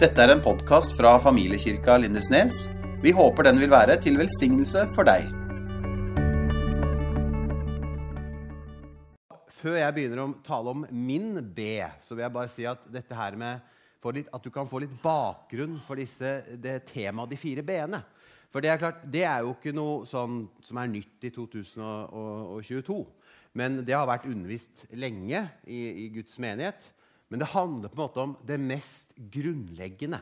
Dette er en podkast fra familiekirka Lindesnes. Vi håper den vil være til velsignelse for deg. Før jeg begynner å tale om min B, så vil jeg bare si at dette her med litt, at du kan få litt bakgrunn for disse, det temaet de fire b-ene. For det er klart, det er jo ikke noe sånn som er nytt i 2022. Men det har vært undervist lenge i, i Guds menighet. Men det handler på en måte om det mest grunnleggende.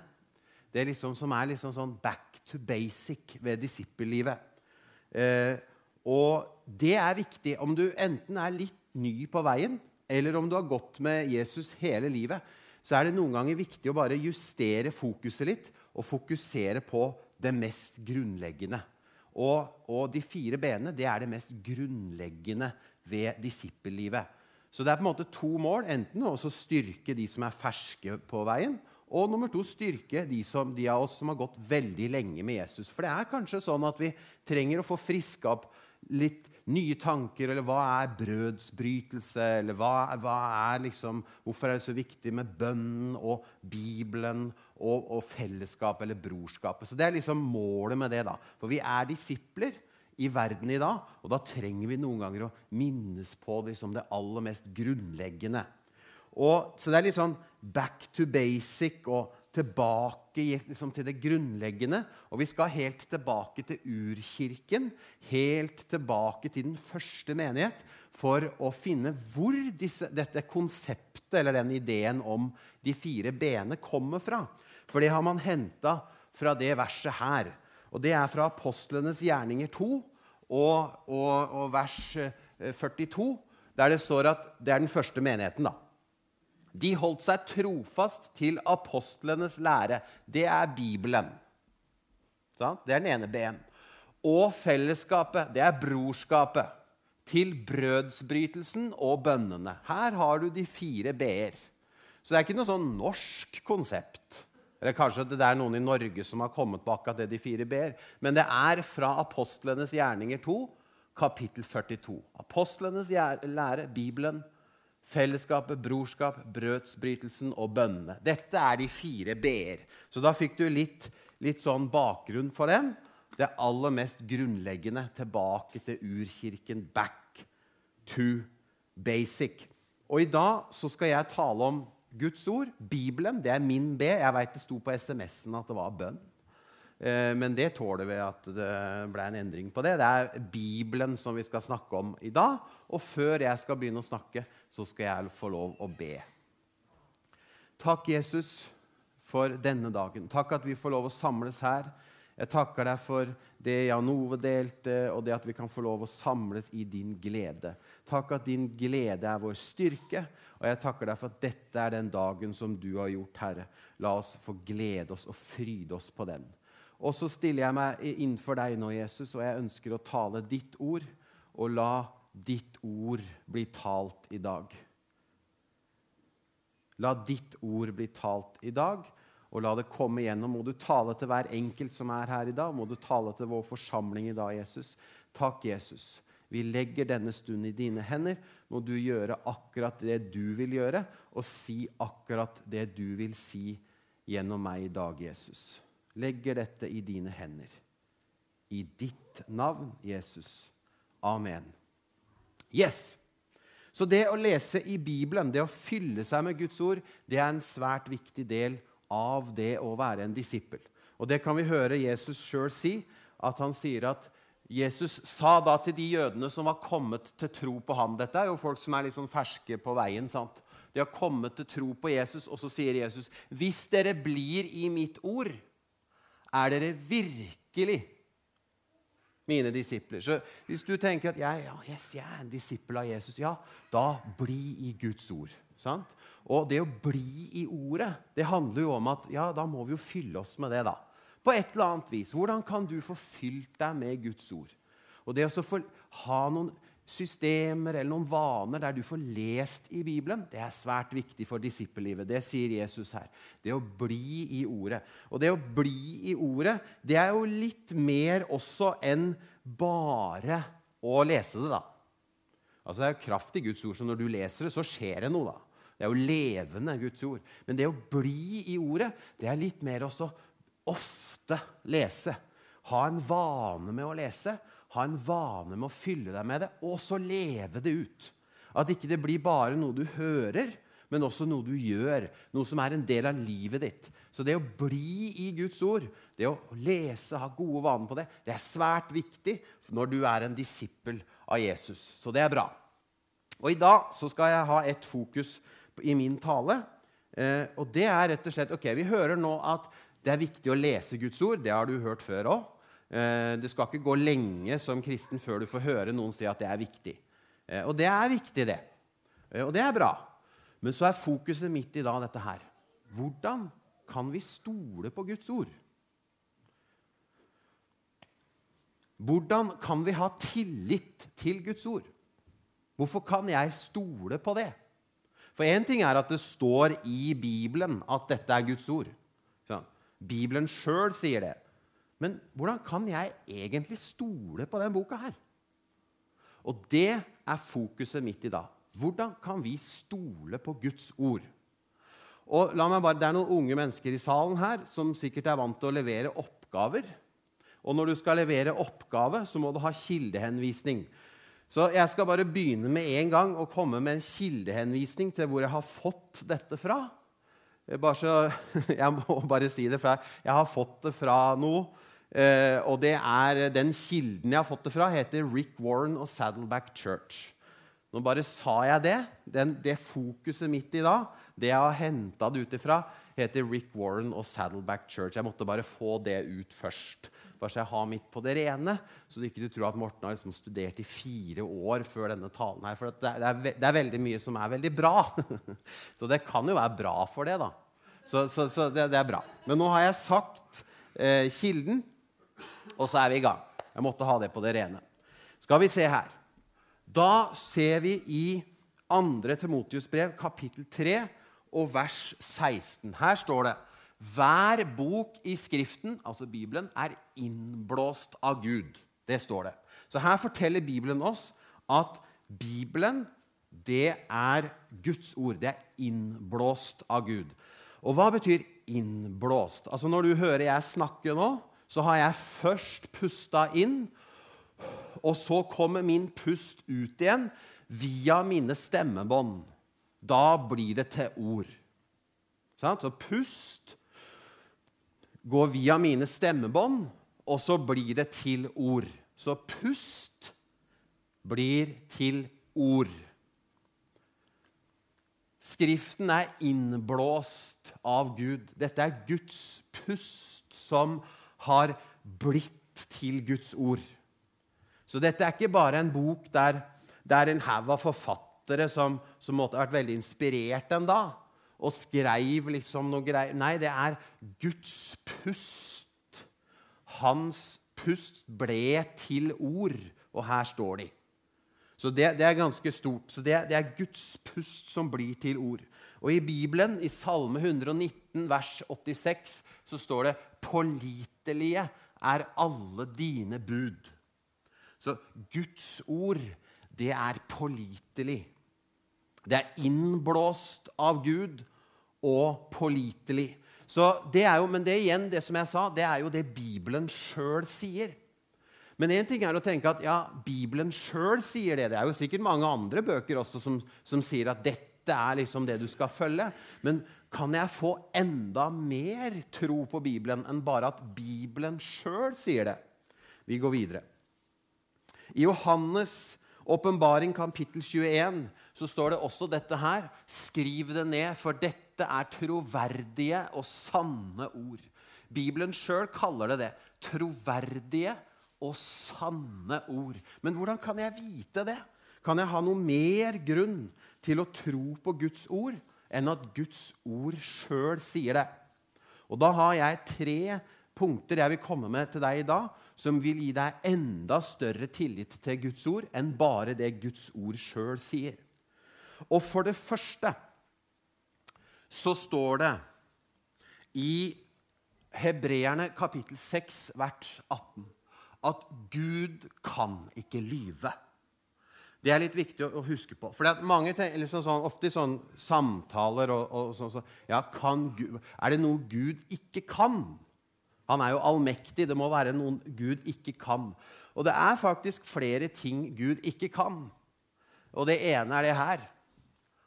Det liksom, som er liksom sånn back to basic ved disippellivet. Eh, og det er viktig om du enten er litt ny på veien, eller om du har gått med Jesus hele livet. Så er det noen ganger viktig å bare justere fokuset litt og fokusere på det mest grunnleggende. Og, og de fire b-ene det er det mest grunnleggende ved disippellivet. Så det er på en måte to mål. Enten å styrke de som er ferske på veien, og nummer to styrke de, som, de, av oss som har gått veldig lenge med Jesus. For det er kanskje sånn at vi trenger å få friska opp litt nye tanker. Eller hva er brødsbrytelse? Eller hva, hva er liksom, hvorfor er det så viktig med bønnen og Bibelen og, og fellesskapet eller brorskapet? Så det er liksom målet med det. da. For vi er disipler i verden i dag. Og da trenger vi noen ganger å minnes på det som det aller mest grunnleggende. Og, så det er litt sånn back to basic og tilbake liksom, til det grunnleggende. Og vi skal helt tilbake til urkirken, helt tilbake til den første menighet, for å finne hvor disse, dette konseptet eller den ideen om de fire b-ene kommer fra. For det har man henta fra det verset her. Og Det er fra Apostlenes gjerninger 2 og, og, og vers 42, eh, der det står at det er den første menigheten. da. De holdt seg trofast til apostlenes lære. Det er Bibelen. Det er den ene B-en. Og fellesskapet. Det er brorskapet. Til brødsbrytelsen og bønnene. Her har du de fire b-er. Så det er ikke noe sånn norsk konsept. Eller kanskje det er noen i Norge som har kommet på akkurat det de fire ber. Men det er fra Apostlenes gjerninger 2, kapittel 42. Apostlenes lære, Bibelen, fellesskapet, brorskap, brødsbrytelsen og bønnene. Dette er de fire b-er. Så da fikk du litt, litt sånn bakgrunn for den. Det aller mest grunnleggende tilbake til urkirken. Back to basic. Og i dag så skal jeg tale om Guds ord, Bibelen, det er min B. Jeg veit det sto på SMS-en at det var bønn. Eh, men det tåler vi at det ble en endring på det. Det er Bibelen som vi skal snakke om i dag. Og før jeg skal begynne å snakke, så skal jeg få lov å be. Takk, Jesus, for denne dagen. Takk at vi får lov å samles her. Jeg takker deg for det Jan Ove delte, og det at vi kan få lov å samles i din glede. Takk at din glede er vår styrke, og jeg takker deg for at dette er den dagen som du har gjort, Herre. La oss få glede oss og fryde oss på den. Og så stiller jeg meg innenfor deg nå, Jesus, og jeg ønsker å tale ditt ord, og la ditt ord bli talt i dag. La ditt ord bli talt i dag, og la det komme igjennom. Må du tale til hver enkelt som er her i dag. Må du tale til vår forsamling i dag, Jesus. Takk, Jesus. Vi legger denne stunden i dine hender. Må du gjøre akkurat det du vil gjøre, og si akkurat det du vil si gjennom meg i dag, Jesus. Legger dette i dine hender. I ditt navn, Jesus. Amen. Yes! Så det å lese i Bibelen, det å fylle seg med Guds ord, det er en svært viktig del av det å være en disippel. Og Det kan vi høre Jesus sjøl si. At han sier at Jesus sa da til de jødene som var kommet til tro på ham Dette er jo folk som er litt sånn ferske på veien. sant? De har kommet til tro på Jesus, og så sier Jesus, 'Hvis dere blir i mitt ord, er dere virkelig mine disipler.' Så hvis du tenker at jeg, ja, yes, jeg er en disippel av Jesus, ja, da bli i Guds ord. sant? Og det å bli i ordet, det handler jo om at ja, da må vi jo fylle oss med det, da på et eller annet vis. Hvordan kan du få fylt deg med Guds ord? Og det å få ha noen systemer eller noen vaner der du får lest i Bibelen, det er svært viktig for disippellivet. Det sier Jesus her. Det å bli i ordet. Og det å bli i ordet, det er jo litt mer også enn bare å lese det, da. Altså Det er jo kraft i Guds ord, så når du leser det, så skjer det noe. da. Det er jo levende, Guds ord. Men det å bli i ordet, det er litt mer også ofte lese. Ha en vane med å lese. Ha en vane med å fylle deg med det, og så leve det ut. At ikke det blir bare noe du hører, men også noe du gjør. Noe som er en del av livet ditt. Så det å bli i Guds ord, det å lese, ha gode vaner på det, det er svært viktig når du er en disippel av Jesus. Så det er bra. Og I dag så skal jeg ha et fokus i min tale. Eh, og det er rett og slett Ok, vi hører nå at det er viktig å lese Guds ord. Det har du hørt før òg. Eh, det skal ikke gå lenge som kristen før du får høre noen si at det er viktig. Eh, og det er viktig, det. Eh, og det er bra. Men så er fokuset mitt i dag dette her. Hvordan kan vi stole på Guds ord? Hvordan kan vi ha tillit til Guds ord? Hvorfor kan jeg stole på det? For én ting er at det står i Bibelen at dette er Guds ord. Bibelen sjøl sier det. Men hvordan kan jeg egentlig stole på den boka her? Og det er fokuset mitt i dag. Hvordan kan vi stole på Guds ord? Og la meg bare, Det er noen unge mennesker i salen her som sikkert er vant til å levere oppgaver. Og når du skal levere oppgave, så må du ha kildehenvisning. Så jeg skal bare begynne med en gang å komme med en kildehenvisning til hvor jeg har fått dette fra. Bare så, jeg må bare si det, for jeg har fått det fra noe Uh, og det er Den kilden jeg har fått det fra, heter Rick Warren og Saddleback Church. Nå bare sa jeg det. Den, det fokuset mitt i dag, det jeg har henta det ut ifra, heter Rick Warren og Saddleback Church. Jeg måtte bare få det ut først. Bare så jeg har mitt på det rene, så du ikke tror at Morten har liksom studert i fire år før denne talen. her, For det er, det er, veldig mye som er veldig bra. så det kan jo være bra for det, da. Så, så, så det, det, er bra. Men nå har jeg sagt eh, kilden. Og så er vi i gang. Jeg måtte ha det på det rene. Skal vi se her. Da ser vi i 2. Timotius brev, kapittel 3 og vers 16. Her står det hver bok i Skriften, altså Bibelen, er innblåst av Gud. Det står det. Så her forteller Bibelen oss at Bibelen, det er Guds ord. Det er innblåst av Gud. Og hva betyr innblåst? Altså Når du hører jeg snakke nå, så har jeg først pusta inn, og så kommer min pust ut igjen via mine stemmebånd. Da blir det til ord. Så pust går via mine stemmebånd, og så blir det til ord. Så pust blir til ord. Skriften er innblåst av Gud. Dette er Guds pust som har blitt til Guds ord. Så dette er ikke bare en bok der det er en haug av forfattere som, som måtte ha vært veldig inspirert en dag og skrev liksom noe greier. Nei, det er Guds pust. Hans pust ble til ord, og her står de. Så det, det er ganske stort. Så det, det, er Guds pust som blir til ord. Og i Bibelen, i Salme 119, vers 86, så står det 'Pålitelige er alle dine bud'. Så Guds ord, det er pålitelig. Det er innblåst av Gud og pålitelig. Så det er jo, Men det igjen, det som jeg sa, det er jo det Bibelen sjøl sier. Men én ting er å tenke at ja, Bibelen sjøl sier det. Det er jo sikkert mange andre bøker også som, som sier at dette er liksom det du skal følge. Men kan jeg få enda mer tro på Bibelen enn bare at Bibelen sjøl sier det? Vi går videre. I Johannes' åpenbaring kapittel 21 så står det også dette her. Skriv det ned, for dette er troverdige og sanne ord. Bibelen sjøl kaller det det. Troverdige og sanne ord. Men hvordan kan jeg vite det? Kan jeg ha noe mer grunn til å tro på Guds ord enn at Guds ord sjøl sier det. Og da har jeg tre punkter jeg vil komme med til deg i dag, som vil gi deg enda større tillit til Guds ord enn bare det Guds ord sjøl sier. Og for det første så står det i Hebreerne kapittel 6, vers 18, at Gud kan ikke lyve. Det er litt viktig å, huske på. For mange liksom sånn, Ofte i sånne samtaler og, og sånn så, ja, Gud, Er det noe Gud ikke kan? Han er jo allmektig. Det må være noen Gud ikke kan. Og det er faktisk flere ting Gud ikke kan. Og det ene er det her.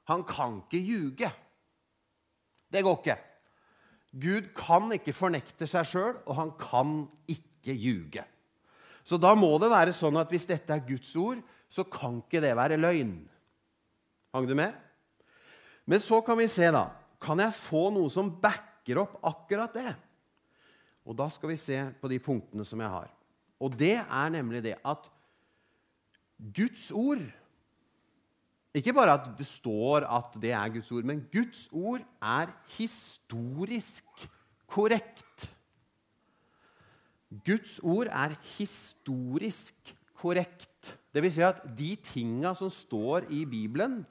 Han kan ikke ljuge. Det går ikke. Gud kan ikke fornekte seg sjøl, og han kan ikke ljuge. Så da må det være sånn at hvis dette er Guds ord, så kan ikke det være løgn. Hang du med? Men så kan vi se, da. Kan jeg få noe som backer opp akkurat det? Og da skal vi se på de punktene som jeg har. Og det er nemlig det at Guds ord Ikke bare at det står at det er Guds ord, men Guds ord er historisk korrekt. Guds ord er historisk korrekt. Det vil si at de tinga som står i Bibelen,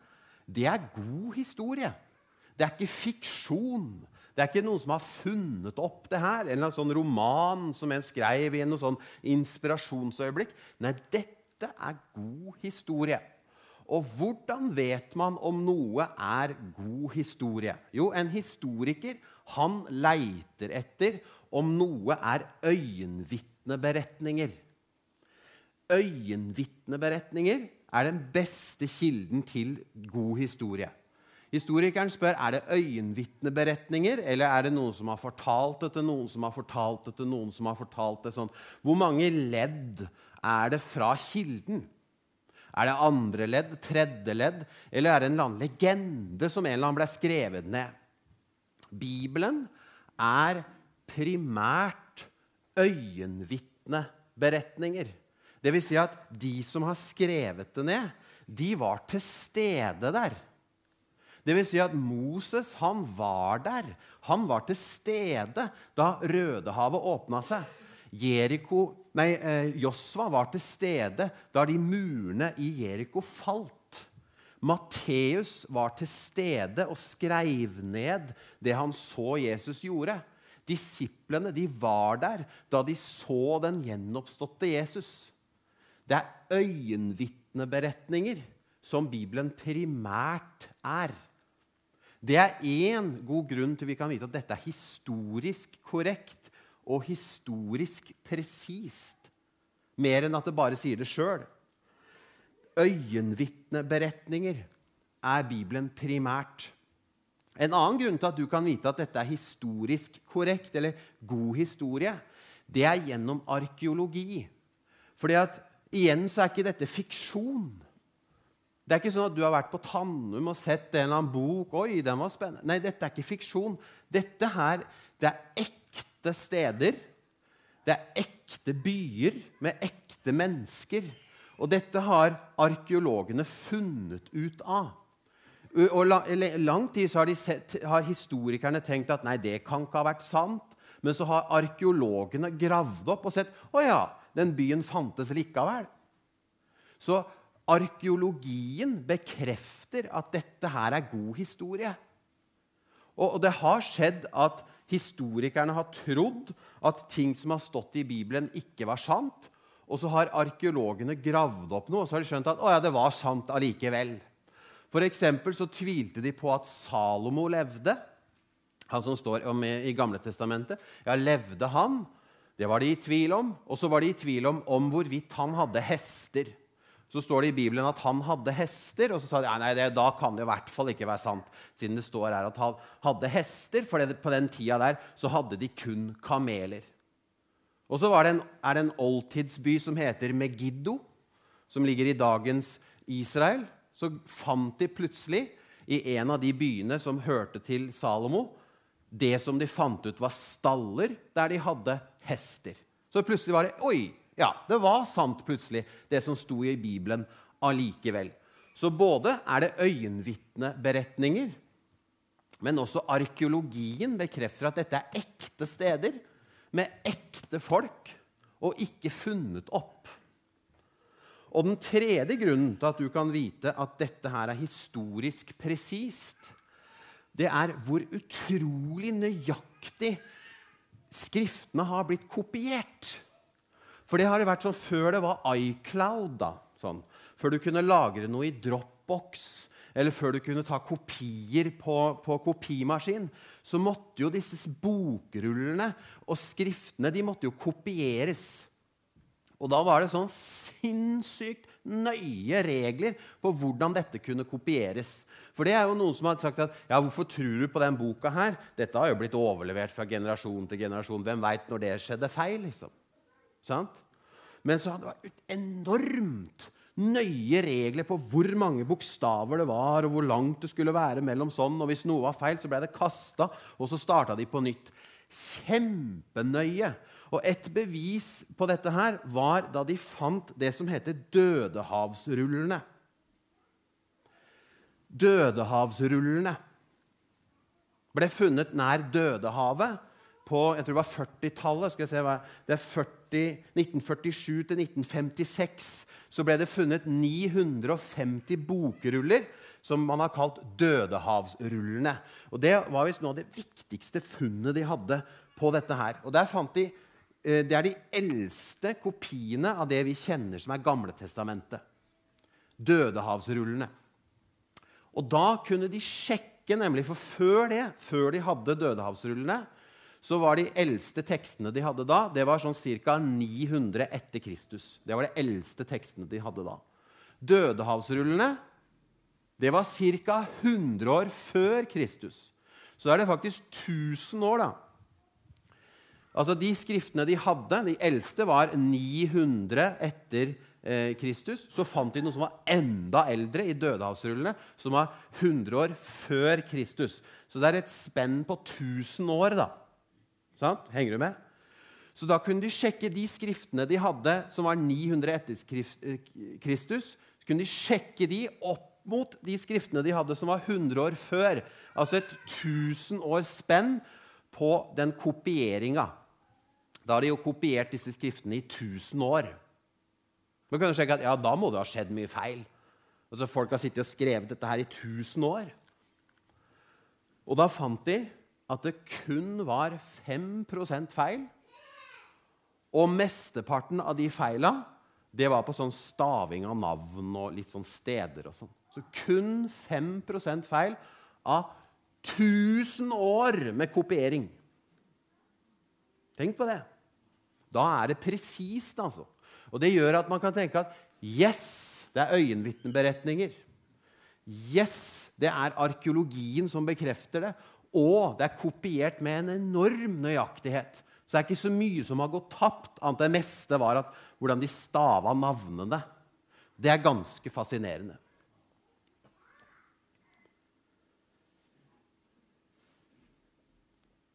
det er god historie. Det er ikke fiksjon. Det er ikke noen som har funnet opp det her. Eller en sånn roman som en skrev i en sånn inspirasjonsøyeblikk. Nei, dette er god historie. Og hvordan vet man om noe er god historie? Jo, en historiker han leiter etter om noe er øyenvitneberetninger. Øyenvitneberetninger er den beste kilden til god historie. Historikeren spør er det øyenvitneberetninger, eller er det noen som har fortalt det til noen som har fortalt det til noen som har fortalt det sånn. Hvor mange ledd er det fra kilden? Er det andre ledd, tredje ledd, eller er det en eller annen legende som en eller annen ble skrevet ned? Bibelen er primært øyenvitneberetninger. Vil si at de som har skrevet det ned, de var til stede der. Det vil si at Moses han var der. Han var til stede da Rødehavet åpna seg. Jericho, nei, eh, Josva var til stede da de murene i Jeriko falt. Matteus var til stede og skrev ned det han så Jesus gjorde. Disiplene de var der da de så den gjenoppståtte Jesus. Det er øyenvitneberetninger som Bibelen primært er. Det er én god grunn til vi kan vite at dette er historisk korrekt og historisk presist. Mer enn at det bare sier det sjøl. Øyenvitneberetninger er Bibelen primært. En annen grunn til at du kan vite at dette er historisk korrekt, eller god historie, det er gjennom arkeologi. Fordi at igjen så er ikke dette fiksjon. Det er ikke sånn at du har vært på Tannum og sett en eller annen bok. Oi, den var spennende. Nei, dette er ikke fiksjon. Dette her, det er ekte steder. Det er ekte byer med ekte mennesker. Og dette har arkeologene funnet ut av. Og lang tid har, sett, har, historikerne tenkt at nei, det kan ikke ha vært sant. Men så har arkeologene gravd opp og sett å ja, den byen fantes likevel. Så arkeologien bekrefter at dette her er god historie. Og, det har skjedd at historikerne har trodd at ting som har stått i Bibelen, ikke var sant. Og så har arkeologene gravd opp noe, og så har de skjønt at å ja, det var sant allikevel. For så tvilte de på at Salomo levde. Han som står om i Gamle Testamentet. Ja, levde han? Det var de i tvil om. Og så var de i tvil om, om hvorvidt han hadde hester. Så står det i Bibelen at han hadde hester, og så sa de nei, det, da kan det i hvert fall ikke være sant. Siden det står her at han hadde hester, for på den tida der så hadde de kun kameler. Og så det en, er det en oldtidsby som heter Megiddo, som ligger i dagens Israel så fant de plutselig i en av de byene som hørte til Salomo, det som de fant ut var staller der de hadde hester. Så plutselig var det Oi! Ja, det var sant plutselig, det som sto i Bibelen allikevel. Så både er det øyenvitneberetninger, men også arkeologien bekrefter at dette er ekte steder med ekte folk og ikke funnet opp. Og den tredje grunnen til at du kan vite at dette her er historisk presist, det er hvor utrolig nøyaktig skriftene har blitt kopiert. For det har det vært sånn før det var iCloud. da, sånn. før du kunne lagre noe i Dropbox, eller før du kunne ta kopier på, på kopimaskin, så måtte jo disse bokrullene og skriftene de måtte jo kopieres. Og da var det sånn sinnssykt nøye regler på hvordan dette kunne kopieres. For det er jo noen som har sagt at ja, hvorfor tror du på den boka her? Dette har jo blitt overlevert fra generasjon til generasjon. Hvem veit når det skjedde feil? liksom? Sant? Men så hadde det vært enormt nøye regler på hvor mange bokstaver det var, og hvor langt det skulle være mellom sånn. Og hvis noe var feil, så ble det kasta, og så starta de på nytt. Kjempenøye. Og et bevis på dette her var da de fant det som heter Dødehavsrullene. Dødehavsrullene ble funnet nær Dødehavet på jeg tror det var 40-tallet. skal jeg se hva, Det er 40, 1947 til 1956 så ble det funnet 950 bokruller som man har kalt Dødehavsrullene. Og Det var visst noe av det viktigste funnet de hadde på dette her. Og der fant de, eh, Det er de eldste kopiene av det vi kjenner som er Gamletestamentet. Dødehavsrullene. Og da kunne de sjekke, nemlig, for før det, før de hadde Dødehavsrullene, så var de eldste tekstene de hadde da, det var sånn ca. 900 etter Kristus. Det var de eldste tekstene de hadde da. Dødehavsrullene det var ca. 100 år før Kristus. Så da er det faktisk 1000 år, da. Altså De skriftene de hadde, de eldste, var 900 etter eh, Kristus. Så fant de noe som var enda eldre i dødehavsrullene, som var 100 år før Kristus. Så det er et spenn på 1000 år. da. Sant? Henger du med? Så da kunne de sjekke de skriftene de hadde, som var 900 etter eh, Kristus. Så kunne de sjekke de opp mot de skriftene de hadde, som var 100 år før. Altså et 1000 års spenn på den kopieringa. Da har de jo kopiert disse skriftene i 1000 år. Kan du sjekke at ja, da må det ha skjedd mye feil. Altså Folk har sittet og skrevet dette her i 1000 år. Og da fant de at det kun var 5% feil. Og mesteparten av de feila det var på sånn staving av navn og litt sånn steder. og sånn. Så kun 5% feil av 1000 år med kopiering. Tenk på det. Da er det presist, altså. Og det gjør at man kan tenke at yes, det er øyenvitneberetninger. Yes, det er arkeologien som bekrefter det. Og det er kopiert med en enorm nøyaktighet. Så det er ikke så mye som har gått tapt. annet Det meste var at hvordan de stava navnene. Det er ganske fascinerende.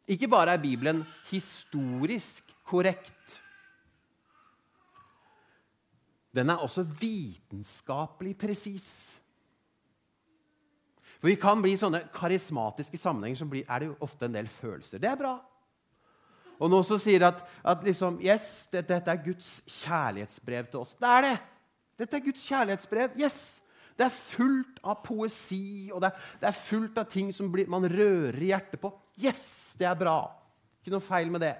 Ikke bare er Bibelen historisk korrekt. Den er også vitenskapelig presis. For vi kan bli sånne karismatiske sammenhenger, som er det jo ofte en del følelser. Det er bra. Og noen som sier at, at liksom, yes, dette, dette er Guds kjærlighetsbrev til oss. Det er det! Dette er Guds kjærlighetsbrev. Yes! Det er fullt av poesi, og det er, det er fullt av ting som blir, man rører hjertet på. Yes! Det er bra. Ikke noe feil med det.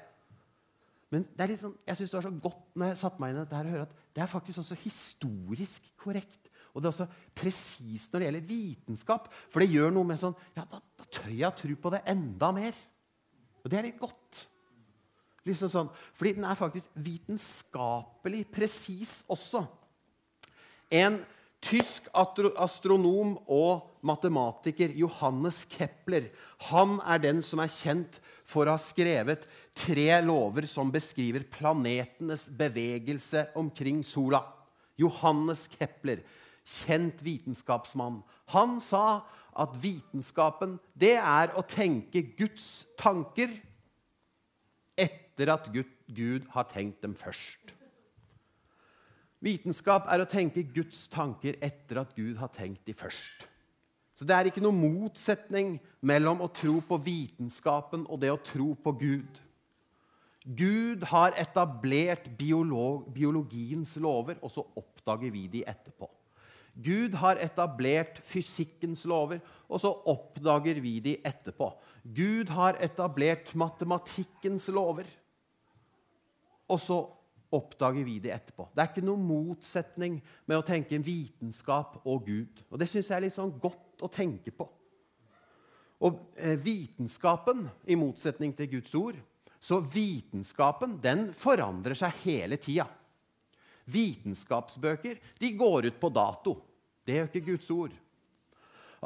Men det sånn, jeg synes det var så godt når jeg satte meg inn i dette her, å høre at det er faktisk også historisk korrekt. Og det er også presist når det gjelder vitenskap. For det gjør noe med sånn Ja, da, da tør jeg tro på det enda mer. Og det er litt godt. Liksom sånn, fordi den er faktisk vitenskapelig presis også. En tysk astronom og matematiker, Johannes Kepler, han er den som er kjent for å ha skrevet tre lover som beskriver planetenes bevegelse omkring sola. Johannes Kepler kjent vitenskapsmann. Han sa at vitenskapen, det er å tenke Guds tanker etter at Gud, har tenkt dem først. Vitenskap er å tenke Guds tanker etter at Gud har tenkt de først. Så det er ikke noen motsetning mellom å tro på vitenskapen og det å tro på Gud. Gud har etablert biolog, biologiens lover, og så oppdager vi de etterpå. Gud har etablert fysikkens lover, og så oppdager vi de etterpå. Gud har etablert matematikkens lover, og så oppdager vi de etterpå. Det er ikke noen motsetning med å tenke vitenskap og Gud. Og Det syns jeg er litt sånn godt å tenke på. Og eh, vitenskapen, i motsetning til Guds ord, så vitenskapen den forandrer seg hele tida. Vitenskapsbøker de går ut på dato. Det gjør ikke Guds ord.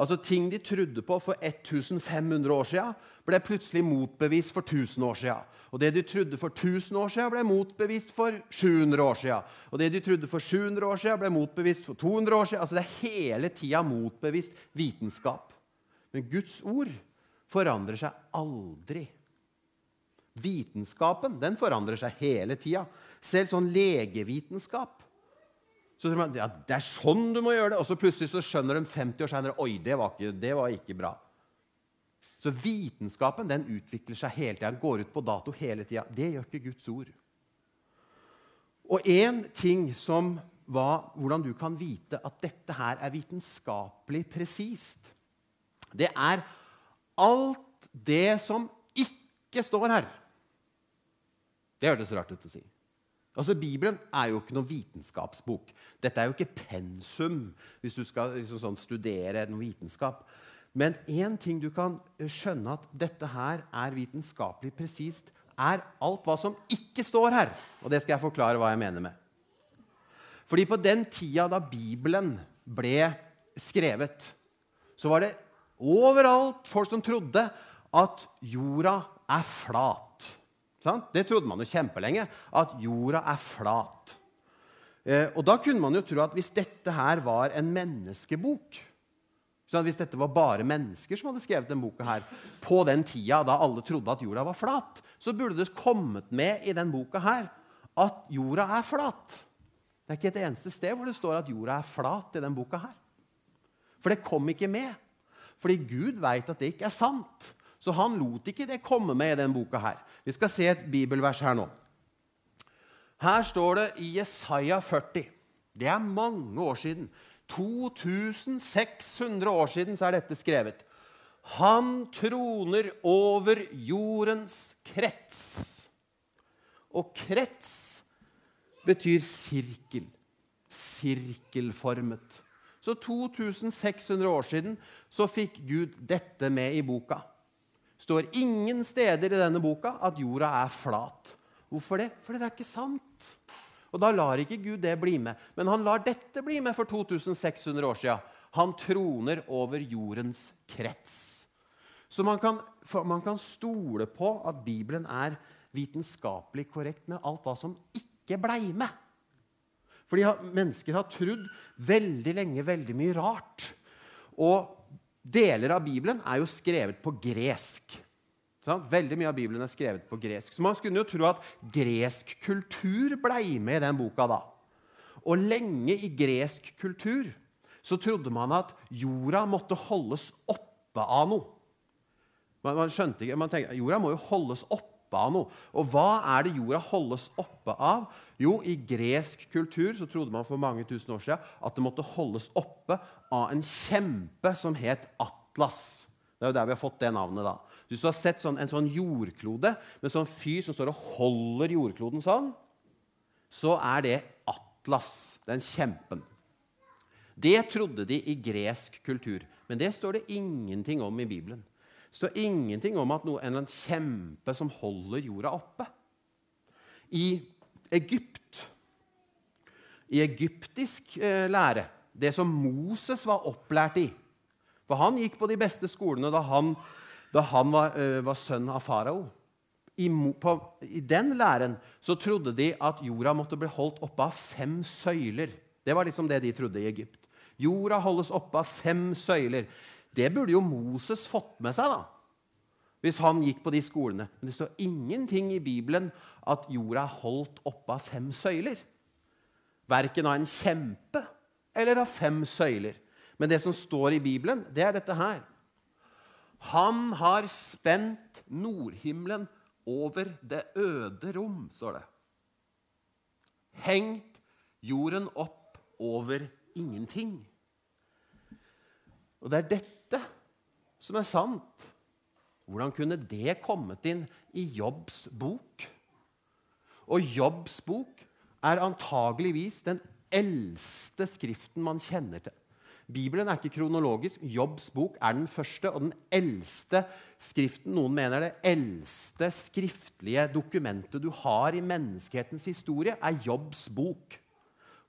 Altså Ting de trodde på for 1500 år siden, ble plutselig motbevist for 1000 år siden. Og det de trodde for 1000 år siden, ble motbevist for 700 år siden. Og det de trodde for 700 år siden, ble motbevist for 200 år siden. Altså Det er hele tida motbevist vitenskap. Men Guds ord forandrer seg aldri. Vitenskapen den forandrer seg hele tida. Selv sånn legevitenskap. Så tror man, ja, Det er sånn du må gjøre det. Og så plutselig så skjønner de 50 år seinere oi, det var, ikke, det var ikke bra. Så vitenskapen den utvikler seg hele tida. Går ut på dato hele tida. Det gjør ikke Guds ord. Og én ting som var hvordan du kan vite at dette her er vitenskapelig presist, det er alt det som ikke står her. Det hørtes rart ut å si. Altså, Bibelen er jo ikke noen vitenskapsbok. Dette er jo ikke pensum hvis du skal liksom sånn, studere noe vitenskap. Men én ting du kan skjønne at dette her er vitenskapelig presist, er alt hva som ikke står her. Og det skal jeg forklare hva jeg mener med. Fordi på den tida da Bibelen ble skrevet, så var det overalt folk som trodde at jorda er flat. Det trodde man jo kjempelenge, at jorda er flat. Eh, og da kunne man jo tro at hvis dette her var en menneskebok Hvis dette var bare mennesker som hadde skrevet denne boka her, på den tida da alle trodde at jorda var flat, så burde det kommet med i denne boka her at jorda er flat. Det er ikke et eneste sted hvor det står at jorda er flat i denne boka her. For det kom ikke med. Fordi Gud veit at det ikke er sant. Så han lot ikke det komme med i denne boka her. Vi skal se et bibelvers her nå. Her står det i Jesaja 40. Det er mange år siden. 2600 år siden så er dette skrevet. Han troner over jordens krets. Og krets betyr sirkel. Sirkelformet. Så 2600 år siden så fikk Gud dette med i boka står ingen steder i denne boka at jorda er flat. Hvorfor det? Fordi det er ikke sant. Og Da lar ikke Gud det bli med. Men han lar dette bli med for 2600 år siden. Han troner over jordens krets. Så man kan, man kan stole på at Bibelen er vitenskapelig korrekt med alt hva som ikke blei med. Fordi mennesker har trodd veldig lenge veldig mye rart. Og Deler av Bibelen er jo skrevet på gresk. Sant? Veldig mye av Bibelen er skrevet på gresk. Så man skulle jo tro at gresk kultur blei med i den boka da. Og lenge i gresk kultur så trodde man at jorda måtte holdes oppe av noe. Man, man skjønte ikke, man tenkte, Jorda må jo holdes oppe av noe. Og hva er det jorda holdes oppe av? Jo, i gresk kultur så trodde man for mange tusen år siden at det måtte holdes oppe av en kjempe som het Atlas. Det er jo der vi har fått det navnet. da. Hvis du har sett sånn, en sånn jordklode med sånn fyr som står og holder jordkloden sånn, så er det Atlas, den kjempen. Det trodde de i gresk kultur, men det står det ingenting om i Bibelen. Det står ingenting om at noe, en eller annen kjempe som holder jorda oppe. I Egypt, i egyptisk eh, lære det som Moses var opplært i. For han gikk på de beste skolene da han, da han var, uh, var, sønn av farao. I, I, den læren så trodde de at jorda måtte bli holdt oppe av fem søyler. Det var liksom det de trodde i Egypt. Jorda holdes oppe av fem søyler. Det burde jo Moses fått med seg, da. Hvis han gikk på de skolene. Men det står ingenting i Bibelen at jorda er holdt oppe av fem søyler. Verken av en kjempe eller av fem søyler. Men det som står i Bibelen, det er dette her. Han har spent nordhimmelen over det øde rom, står det. Hengt jorden opp over ingenting. Og det er dette som er sant. Hvordan kunne det kommet inn i Jobbs bok? Og Jobbs bok er antageligvis den eldste skriften man kjenner til. Bibelen er ikke kronologisk. Jobbs bok er den første og den eldste skriften. Noen mener det eldste skriftlige dokumentet du har i menneskehetens historie, er Jobbs bok.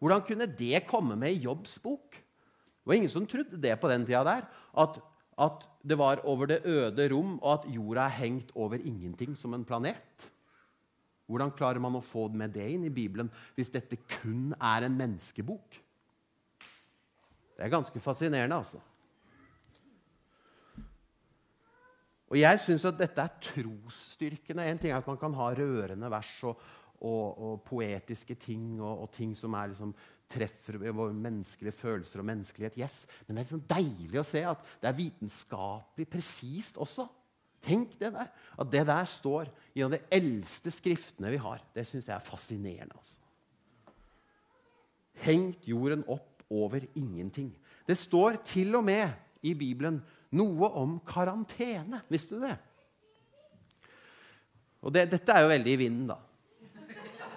Hvordan kunne det komme med i Jobbs bok? Det var ingen som trodde det på den tida der. At, at det var over det øde rom, og at jorda er hengt over ingenting som en planet. Hvordan klarer man å få med det inn i Bibelen hvis dette kun er en menneskebok? Det er ganske fascinerende, altså. Og jeg syns at dette er trosstyrkende. En ting er at man kan ha rørende vers og, og, og poetiske ting og, og, ting som liksom, treffer våre menneskelige følelser og menneskelighet. Yes. Men det er liksom deilig å se at det er vitenskapelig presist også. Tenk det der. At det der står i de eldste skriftene vi har. Det syns jeg er fascinerende. altså. Hengt jorden opp over ingenting. Det står til og med i Bibelen noe om karantene. Visste du det? Og det, dette er jo veldig i vinden, da.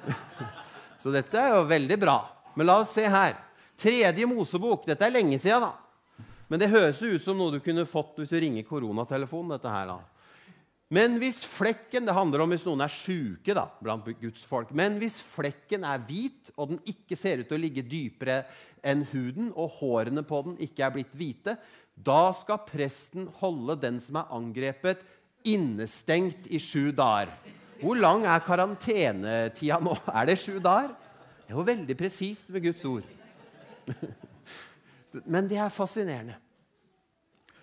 Så dette er jo veldig bra. Men la oss se her. Tredje Mosebok. Dette er lenge siden, da. Men det høres ut som noe du kunne fått hvis du ringer koronatelefonen. dette her da. Men hvis flekken Det handler om hvis noen er sjuke blant Guds folk. Men hvis flekken er hvit, og den ikke ser ut til å ligge dypere enn huden, og hårene på den ikke er blitt hvite, da skal presten holde den som er angrepet, innestengt i sju dager. Hvor lang er karantenetida nå? Er det sju dager? Det er jo veldig presist med Guds ord. Men det er fascinerende.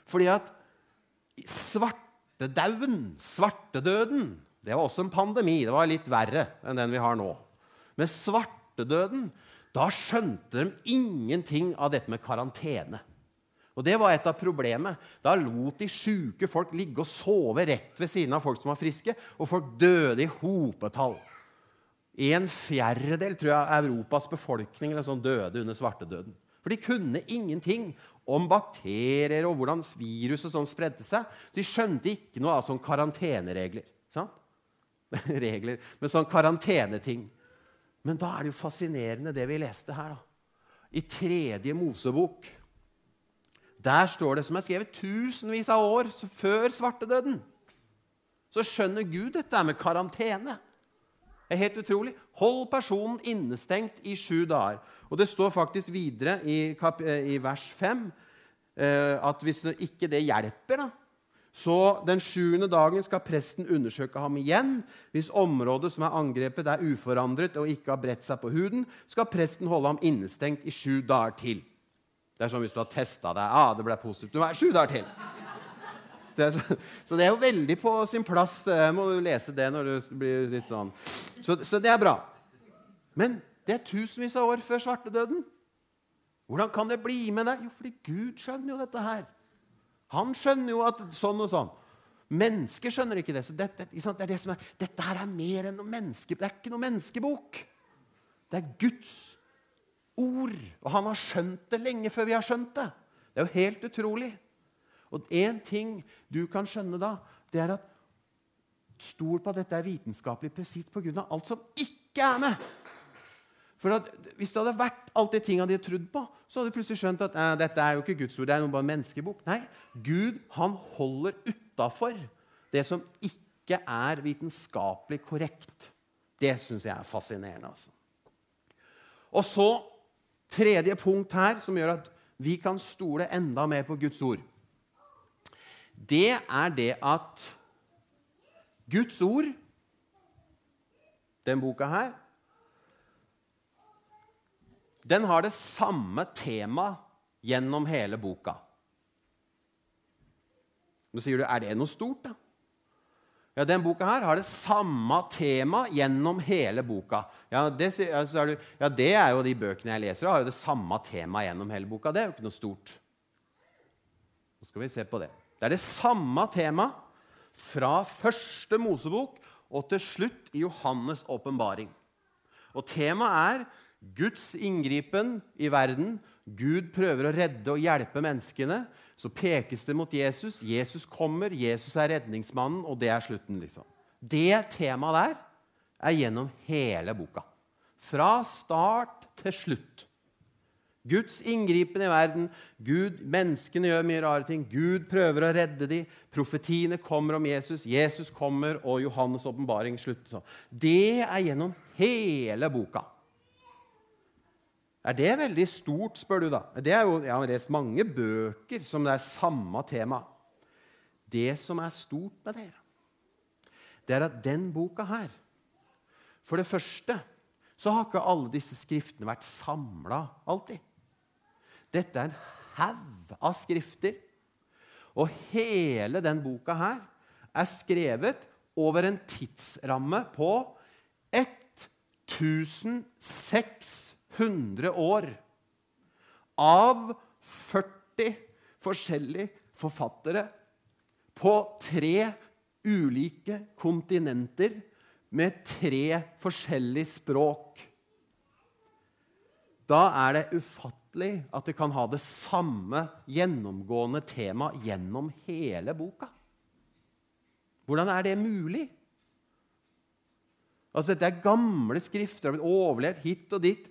Fordi at svart Svartedauden, svartedøden, det var også en pandemi. Det var litt verre enn den vi har nå. Men svartedøden da skjønte de ingenting av dette med karantene. Og Det var et av problemet. Da lot de sjuke folk ligge og sove rett ved siden av folk som var friske, og folk døde i hopetall. En fjerdedel tror jeg, av Europas befolkning sånn døde under svartedøden. For de kunne ingenting om bakterier og hvordan viruset sånn spredte seg. De skjønte ikke noe av sånne karanteneregler. Sant? Regler med sånn karanteneting. Men da er det jo fascinerende, det vi leste her. da. I tredje Mosebok. Der står det, som er skrevet tusenvis av år før svartedøden, så skjønner Gud dette med karantene. Det er helt utrolig. Hold personen innestengt i sju dager. Og det står faktisk videre i, kap, i vers 5 eh, at hvis ikke det hjelper, da, så den sjuende dagen skal presten undersøke ham igjen. Hvis området som er angrepet, er uforandret og ikke har bredt seg på huden, skal presten holde ham innestengt i sju dager til. Det er som hvis du har testa deg. Ah, det ble positivt. Du er sju dager til. Det så, så, det er jo veldig på sin plass. Jeg må du lese det når du blir litt sånn. Så, så det er bra. Men det er tusenvis av år før svartedøden. Hvordan kan det bli med deg? Jo, fordi Gud skjønner jo dette her. Han skjønner jo at sånn og sånn. Mennesker skjønner ikke det. Så dette, det det er, dette her er mer enn noe menneske... Det er ikke noe menneskebok. Det er Guds ord. Og han har skjønt det lenge før vi har skjønt det. Det er jo helt utrolig. Og én ting du kan skjønne da, det er at Stol på at dette er vitenskapelig presist pga. alt som ikke er med. For Hvis det hadde vært alt de tingene de hadde trodd på, så hadde de plutselig skjønt at dette er jo ikke Guds ord, det er noe bare menneskebok. Nei, Gud han holder utafor det som ikke er vitenskapelig korrekt. Det syns jeg er fascinerende. altså. Og så tredje punkt her som gjør at vi kan stole enda mer på Guds ord. Det er det at Guds ord, den boka her, den har det samme tema gjennom hele boka. Nå sier du, er det noe stort, da? Ja, Den boka her har det samme tema gjennom hele boka. Ja det, er du, ja, det er jo de bøkene jeg leser, har jo det samme tema gjennom hele boka. Det er jo ikke noe stort. Nå skal vi se på det. Det er det samme tema fra første Mosebok og til slutt i Johannes' åpenbaring. Og temaet er Guds inngripen i verden. Gud prøver å redde og hjelpe menneskene. Så pekes det mot Jesus. Jesus kommer, Jesus er redningsmannen, og det er slutten. liksom. Det temaet der er gjennom hele boka. Fra start til slutt. Guds inngripen i verden. Gud, Menneskene gjør mye rare ting. Gud prøver å redde dem. Profetiene kommer om Jesus. Jesus kommer, og Johannes' åpenbaring slutter sånn. Det er gjennom hele boka. Er det veldig stort, spør du da? Det er jo, Jeg har lest mange bøker som det er samme tema. Det som er stort med det, det er at den boka her For det første så har ikke alle disse skriftene vært samla alltid. Dette er en haug av skrifter. Og hele den boka her er skrevet over en tidsramme på 1600 år. Av 40 forskjellige forfattere på tre ulike kontinenter med tre forskjellige språk. Da er det ufattelig at det kan ha det samme gjennomgående tema gjennom hele boka. Hvordan er det mulig? Altså, Dette er gamle skrifter, har blitt overlevert hit og dit.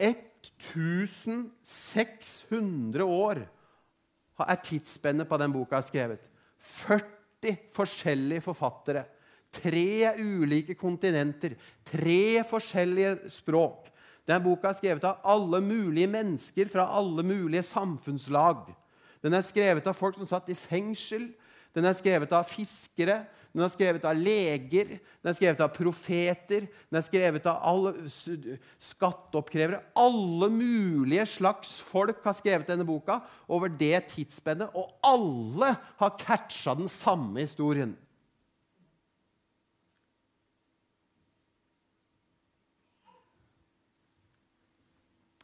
1600 år er tidsspennet på den boka jeg har skrevet. 40 forskjellige forfattere. Tre ulike kontinenter. Tre forskjellige språk. Den boka er skrevet av alle mulige mennesker fra alle mulige samfunnslag. Den er skrevet av folk som satt i fengsel. Den er skrevet av fiskere. Den er skrevet av leger, den er skrevet av profeter, den er skrevet av alle skatteoppkrevere. Alle mulige slags folk har skrevet denne boka over det tidsspennet, og alle har catcha den samme historien.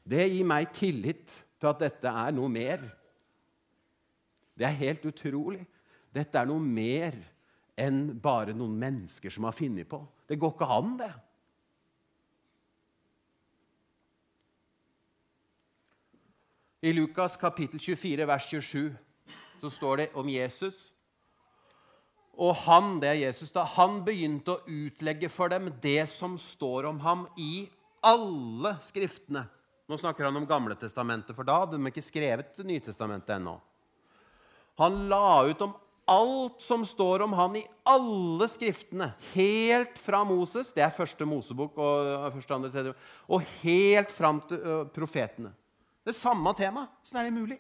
Det gir meg tillit til at dette er noe mer. Det er helt utrolig. Dette er noe mer enn bare noen mennesker som har funnet på. Det går ikke an, det. I Lukas kapittel 24, vers 27, så står det om Jesus. Og han, det er Jesus da, han begynte å utlegge for dem det som står om ham i alle skriftene. Nå snakker han om Gamle testamentet, for da hadde de ikke skrevet Nytestamentet ennå. Han la ut om alt som står om han i alle skriftene, helt fra Moses Det er første Mosebok og første, andre, tredje, og helt fram til profetene. Det er samme tema. Sånn er det mulig.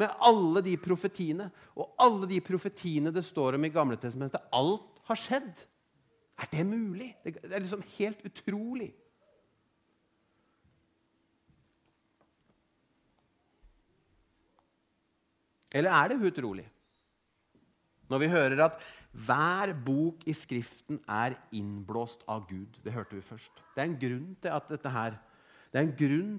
Med alle de profetiene, og alle de profetiene det står om i Gamle testamentet. Alt har skjedd. Er det mulig? Det er liksom helt utrolig. Eller er det utrolig? Når vi hører at hver bok i Skriften er innblåst av Gud. Det hørte vi først. Det er en grunn til at dette her, det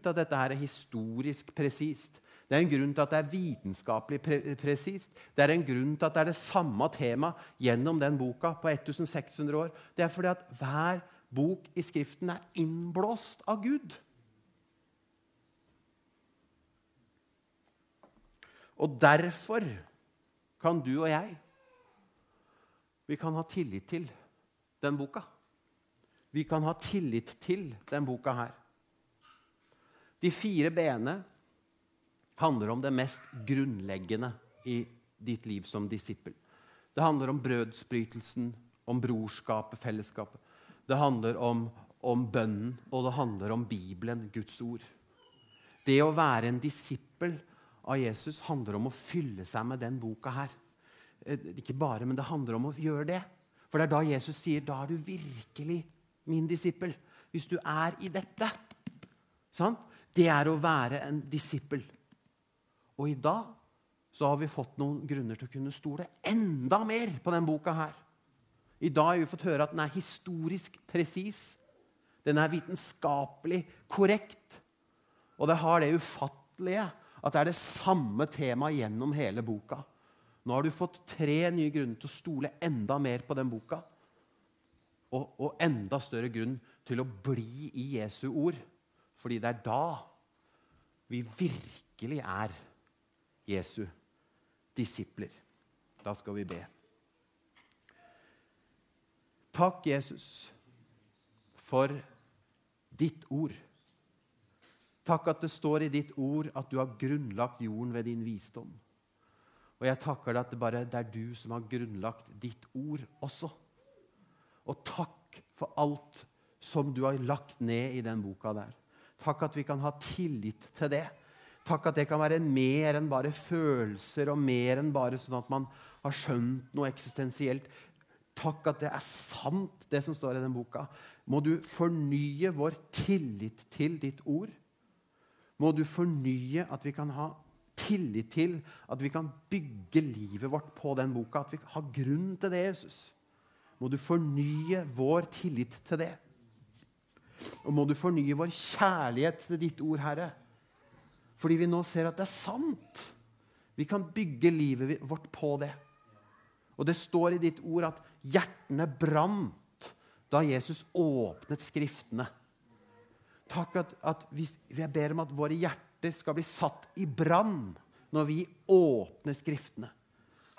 at dette her er historisk presist. Det er en grunn til at det er vitenskapelig pre presist. Det er en grunn til at det er det samme tema gjennom den boka på 1600 år. Det er fordi at hver bok i Skriften er innblåst av Gud. Og derfor kan du og jeg vi kan ha tillit til den boka. Vi kan ha tillit til den boka her. De fire b-ene handler om det mest grunnleggende i ditt liv som disippel. Det handler om brødsbrytelsen, om brorskapet, fellesskapet. Det handler om, om bønnen, og det handler om Bibelen, Guds ord. Det å være en disippel av Jesus handler om å fylle seg med den boka her. Eh, ikke bare, men det handler om å gjøre det. For det er da Jesus sier da er du virkelig min disippel. Hvis du er i dette. Sant? Det er å være en disippel. Og i dag så har vi fått noen grunner til å kunne stole enda mer på den boka her. I dag har vi fått høre at den er historisk presis. Den er vitenskapelig korrekt. Og det har det ufattelige at det er det samme temaet gjennom hele boka. Nå har du fått tre nye grunner til å stole enda mer på den boka. Og, og enda større grunn til å bli i Jesu ord. Fordi det er da vi virkelig er Jesu disipler. Da skal vi be. Takk, Jesus, for ditt ord. Takk at det står i ditt ord at du har grunnlagt jorden ved din visdom. Og jeg takker deg at det bare det er du som har grunnlagt ditt ord også. Og takk for alt som du har lagt ned i den boka der. Takk at vi kan ha tillit til det. Takk at det kan være mer enn bare følelser og mer enn bare sånn at man har skjønt noe eksistensielt. Takk at det er sant, det som står i den boka. Må du fornye vår tillit til ditt ord må du fornye at vi kan ha tillit til at vi kan bygge livet vårt på den boka. At vi har grunn til det, Jesus. Må du fornye vår tillit til det. Og må du fornye vår kjærlighet til ditt ord, Herre. Fordi vi nå ser at det er sant. Vi kan bygge livet vårt på det. Og det står i ditt ord at hjertene brant da Jesus åpnet Skriftene. Takk at, at vi, jeg ber om at våre hjerter skal bli satt i brann når vi åpner Skriftene.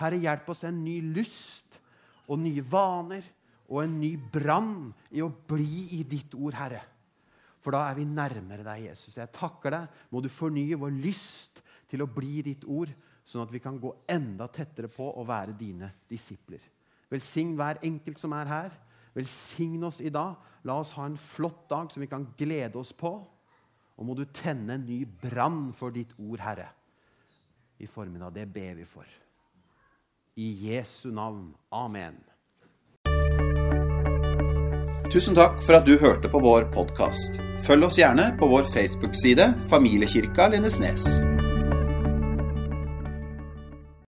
Herre, hjelp oss til en ny lyst og nye vaner og en ny brann i å bli i ditt ord, Herre. For da er vi nærmere deg, Jesus. Jeg takker deg. Må du fornye vår lyst til å bli i ditt ord, sånn at vi kan gå enda tettere på å være dine disipler. Velsign hver enkelt som er her. Velsign oss i dag. La oss ha en flott dag som vi kan glede oss på. Og må du tenne en ny brann for ditt ord, Herre, i formen av Det ber vi for. I Jesu navn. Amen. Tusen takk for at du hørte på vår podkast. Følg oss gjerne på vår Facebook-side Familiekirka Lindesnes.